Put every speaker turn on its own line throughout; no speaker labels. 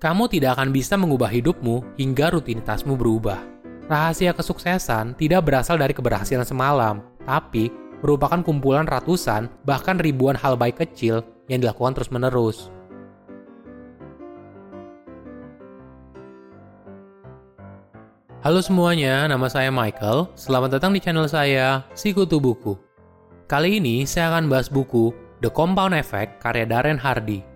Kamu tidak akan bisa mengubah hidupmu hingga rutinitasmu berubah. Rahasia kesuksesan tidak berasal dari keberhasilan semalam, tapi merupakan kumpulan ratusan, bahkan ribuan hal baik kecil yang dilakukan terus-menerus. Halo semuanya, nama saya Michael. Selamat datang di channel saya, Sikutu Buku. Kali ini saya akan bahas buku The Compound Effect karya Darren Hardy.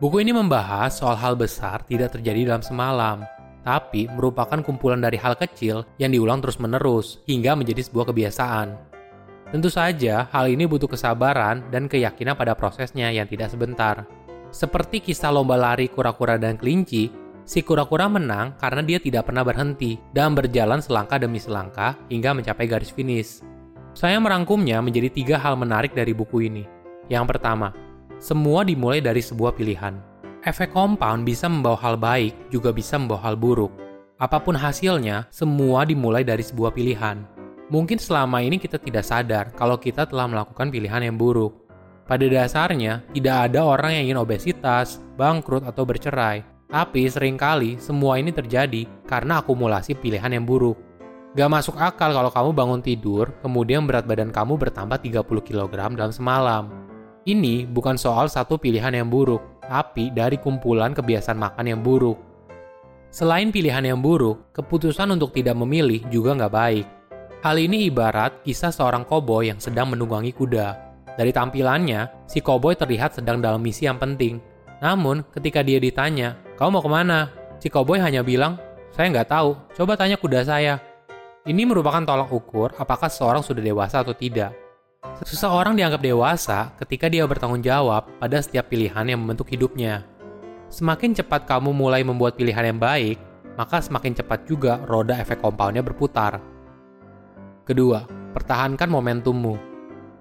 Buku ini membahas soal hal besar tidak terjadi dalam semalam, tapi merupakan kumpulan dari hal kecil yang diulang terus-menerus hingga menjadi sebuah kebiasaan. Tentu saja, hal ini butuh kesabaran dan keyakinan pada prosesnya yang tidak sebentar. Seperti kisah lomba lari kura-kura dan kelinci, si kura-kura menang karena dia tidak pernah berhenti dan berjalan selangkah demi selangkah hingga mencapai garis finish. Saya merangkumnya menjadi tiga hal menarik dari buku ini. Yang pertama, semua dimulai dari sebuah pilihan. Efek compound bisa membawa hal baik, juga bisa membawa hal buruk. Apa pun hasilnya, semua dimulai dari sebuah pilihan. Mungkin selama ini kita tidak sadar kalau kita telah melakukan pilihan yang buruk. Pada dasarnya, tidak ada orang yang ingin obesitas, bangkrut, atau bercerai. Tapi sering kali semua ini terjadi karena akumulasi pilihan yang buruk. Gak masuk akal kalau kamu bangun tidur, kemudian berat badan kamu bertambah 30 kg dalam semalam. Ini bukan soal satu pilihan yang buruk, tapi dari kumpulan kebiasaan makan yang buruk. Selain pilihan yang buruk, keputusan untuk tidak memilih juga nggak baik. Hal ini ibarat kisah seorang koboi yang sedang menunggangi kuda. Dari tampilannya, si koboi terlihat sedang dalam misi yang penting. Namun, ketika dia ditanya, kau mau ke mana? Si koboi hanya bilang, saya nggak tahu, coba tanya kuda saya. Ini merupakan tolak ukur apakah seseorang sudah dewasa atau tidak. Seseorang dianggap dewasa ketika dia bertanggung jawab pada setiap pilihan yang membentuk hidupnya. Semakin cepat kamu mulai membuat pilihan yang baik, maka semakin cepat juga roda efek compoundnya berputar. Kedua, pertahankan momentummu.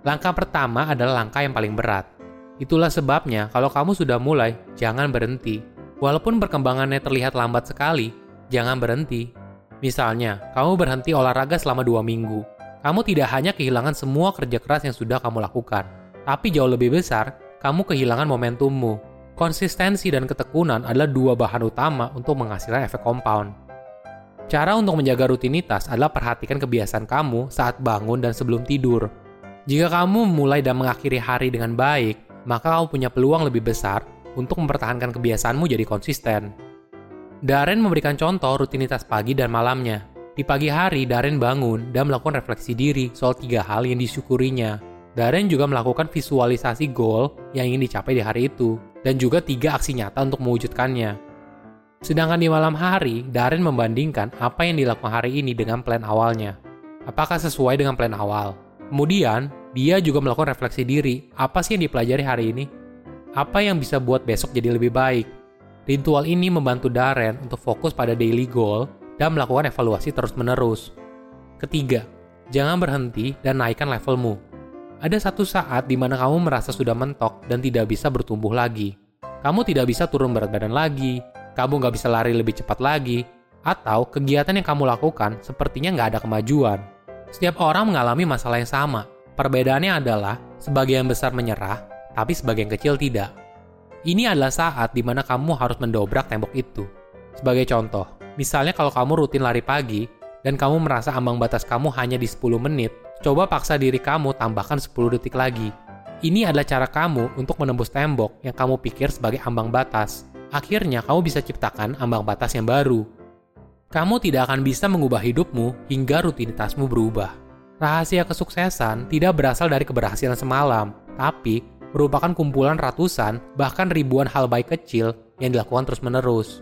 Langkah pertama adalah langkah yang paling berat. Itulah sebabnya kalau kamu sudah mulai, jangan berhenti. Walaupun perkembangannya terlihat lambat sekali, jangan berhenti. Misalnya, kamu berhenti olahraga selama dua minggu, kamu tidak hanya kehilangan semua kerja keras yang sudah kamu lakukan, tapi jauh lebih besar, kamu kehilangan momentummu. Konsistensi dan ketekunan adalah dua bahan utama untuk menghasilkan efek compound. Cara untuk menjaga rutinitas adalah perhatikan kebiasaan kamu saat bangun dan sebelum tidur. Jika kamu memulai dan mengakhiri hari dengan baik, maka kamu punya peluang lebih besar untuk mempertahankan kebiasaanmu jadi konsisten. Darren memberikan contoh rutinitas pagi dan malamnya. Di pagi hari, Darren bangun dan melakukan refleksi diri soal tiga hal yang disyukurinya. Darren juga melakukan visualisasi goal yang ingin dicapai di hari itu, dan juga tiga aksi nyata untuk mewujudkannya. Sedangkan di malam hari, Darren membandingkan apa yang dilakukan hari ini dengan plan awalnya. Apakah sesuai dengan plan awal? Kemudian, dia juga melakukan refleksi diri, apa sih yang dipelajari hari ini? Apa yang bisa buat besok jadi lebih baik? Ritual ini membantu Darren untuk fokus pada daily goal dan melakukan evaluasi terus-menerus. Ketiga, jangan berhenti dan naikkan levelmu. Ada satu saat di mana kamu merasa sudah mentok dan tidak bisa bertumbuh lagi. Kamu tidak bisa turun berat badan lagi, kamu nggak bisa lari lebih cepat lagi, atau kegiatan yang kamu lakukan sepertinya nggak ada kemajuan. Setiap orang mengalami masalah yang sama. Perbedaannya adalah sebagian besar menyerah, tapi sebagian kecil tidak. Ini adalah saat di mana kamu harus mendobrak tembok itu. Sebagai contoh, Misalnya kalau kamu rutin lari pagi, dan kamu merasa ambang batas kamu hanya di 10 menit, coba paksa diri kamu tambahkan 10 detik lagi. Ini adalah cara kamu untuk menembus tembok yang kamu pikir sebagai ambang batas. Akhirnya kamu bisa ciptakan ambang batas yang baru. Kamu tidak akan bisa mengubah hidupmu hingga rutinitasmu berubah. Rahasia kesuksesan tidak berasal dari keberhasilan semalam, tapi merupakan kumpulan ratusan bahkan ribuan hal baik kecil yang dilakukan terus-menerus.